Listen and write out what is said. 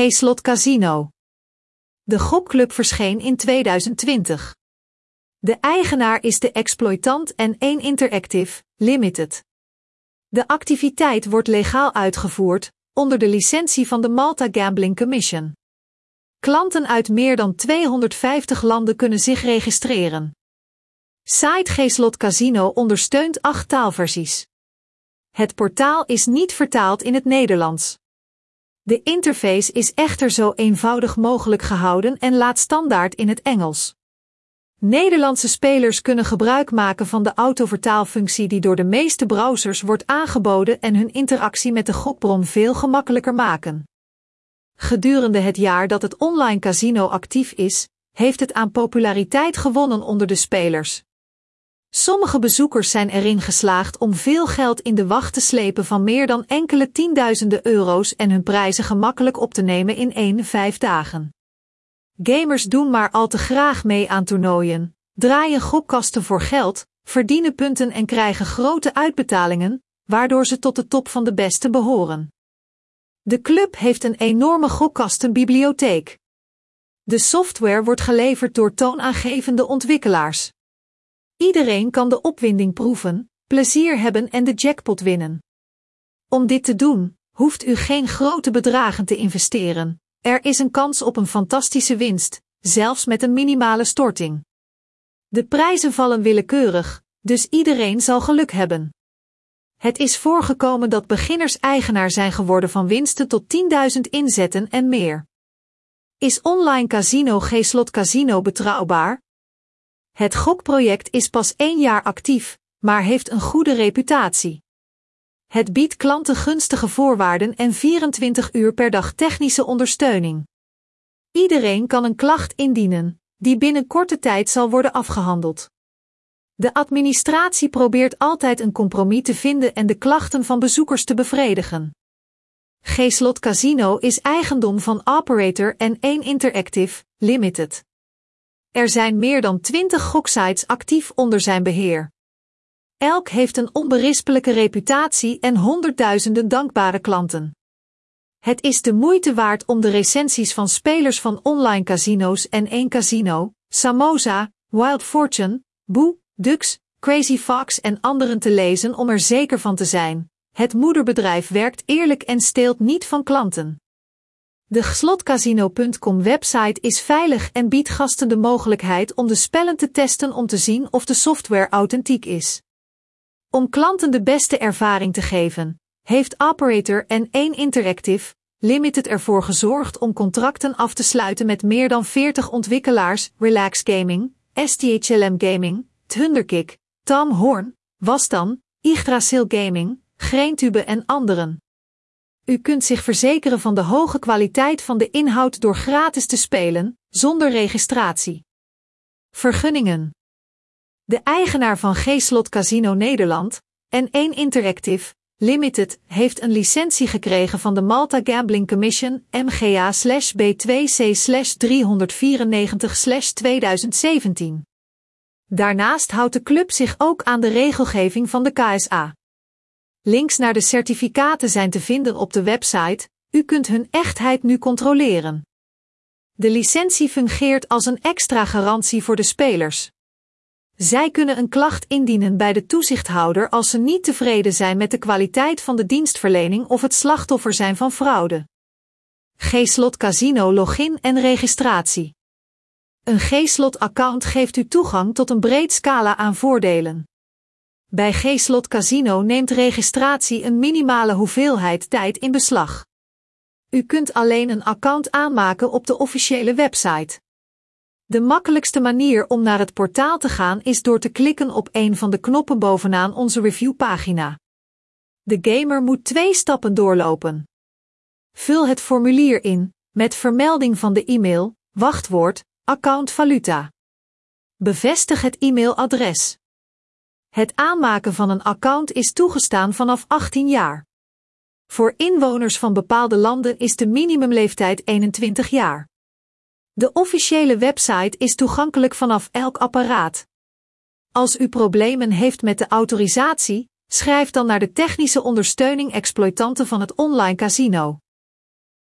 G-Slot Casino. De gokclub verscheen in 2020. De eigenaar is de exploitant en 1 Interactive Limited. De activiteit wordt legaal uitgevoerd onder de licentie van de Malta Gambling Commission. Klanten uit meer dan 250 landen kunnen zich registreren. Site G-Slot Casino ondersteunt acht taalversies. Het portaal is niet vertaald in het Nederlands. De interface is echter zo eenvoudig mogelijk gehouden en laat standaard in het Engels. Nederlandse spelers kunnen gebruik maken van de autovertaalfunctie die door de meeste browsers wordt aangeboden en hun interactie met de gokbron veel gemakkelijker maken. Gedurende het jaar dat het online casino actief is, heeft het aan populariteit gewonnen onder de spelers. Sommige bezoekers zijn erin geslaagd om veel geld in de wacht te slepen van meer dan enkele tienduizenden euro's en hun prijzen gemakkelijk op te nemen in één vijf dagen. Gamers doen maar al te graag mee aan toernooien, draaien gokkasten voor geld, verdienen punten en krijgen grote uitbetalingen, waardoor ze tot de top van de beste behoren. De club heeft een enorme gokkastenbibliotheek. De software wordt geleverd door toonaangevende ontwikkelaars. Iedereen kan de opwinding proeven, plezier hebben en de jackpot winnen. Om dit te doen, hoeft u geen grote bedragen te investeren. Er is een kans op een fantastische winst, zelfs met een minimale storting. De prijzen vallen willekeurig, dus iedereen zal geluk hebben. Het is voorgekomen dat beginners eigenaar zijn geworden van winsten tot 10.000 inzetten en meer. Is online casino G-Slot Casino betrouwbaar? Het gokproject is pas één jaar actief, maar heeft een goede reputatie. Het biedt klanten gunstige voorwaarden en 24 uur per dag technische ondersteuning. Iedereen kan een klacht indienen, die binnen korte tijd zal worden afgehandeld. De administratie probeert altijd een compromis te vinden en de klachten van bezoekers te bevredigen. G-Slot Casino is eigendom van Operator en 1 Interactive Limited. Er zijn meer dan 20 goksites actief onder zijn beheer. Elk heeft een onberispelijke reputatie en honderdduizenden dankbare klanten. Het is de moeite waard om de recensies van spelers van online casino's en één casino, Samosa, Wild Fortune, Boo, Dux, Crazy Fox en anderen te lezen om er zeker van te zijn. Het moederbedrijf werkt eerlijk en steelt niet van klanten. De slotcasino.com website is veilig en biedt gasten de mogelijkheid om de spellen te testen om te zien of de software authentiek is. Om klanten de beste ervaring te geven, heeft Operator en 1 Interactive Limited ervoor gezorgd om contracten af te sluiten met meer dan 40 ontwikkelaars, Relax Gaming, STHLM Gaming, Thunderkick, Tom Horn, Wastan, Yggdrasil Gaming, Greentube en anderen. U kunt zich verzekeren van de hoge kwaliteit van de inhoud door gratis te spelen, zonder registratie. Vergunningen. De eigenaar van G-Slot Casino Nederland en 1 Interactive Limited heeft een licentie gekregen van de Malta Gambling Commission MGA/B2C/394/2017. Daarnaast houdt de club zich ook aan de regelgeving van de KSA. Links naar de certificaten zijn te vinden op de website, u kunt hun echtheid nu controleren. De licentie fungeert als een extra garantie voor de spelers. Zij kunnen een klacht indienen bij de toezichthouder als ze niet tevreden zijn met de kwaliteit van de dienstverlening of het slachtoffer zijn van fraude. G-Slot Casino login en registratie. Een G-Slot account geeft u toegang tot een breed scala aan voordelen. Bij G-Slot Casino neemt registratie een minimale hoeveelheid tijd in beslag. U kunt alleen een account aanmaken op de officiële website. De makkelijkste manier om naar het portaal te gaan is door te klikken op een van de knoppen bovenaan onze reviewpagina. De gamer moet twee stappen doorlopen. Vul het formulier in, met vermelding van de e-mail, wachtwoord, account valuta. Bevestig het e-mailadres. Het aanmaken van een account is toegestaan vanaf 18 jaar. Voor inwoners van bepaalde landen is de minimumleeftijd 21 jaar. De officiële website is toegankelijk vanaf elk apparaat. Als u problemen heeft met de autorisatie, schrijf dan naar de technische ondersteuning exploitanten van het online casino.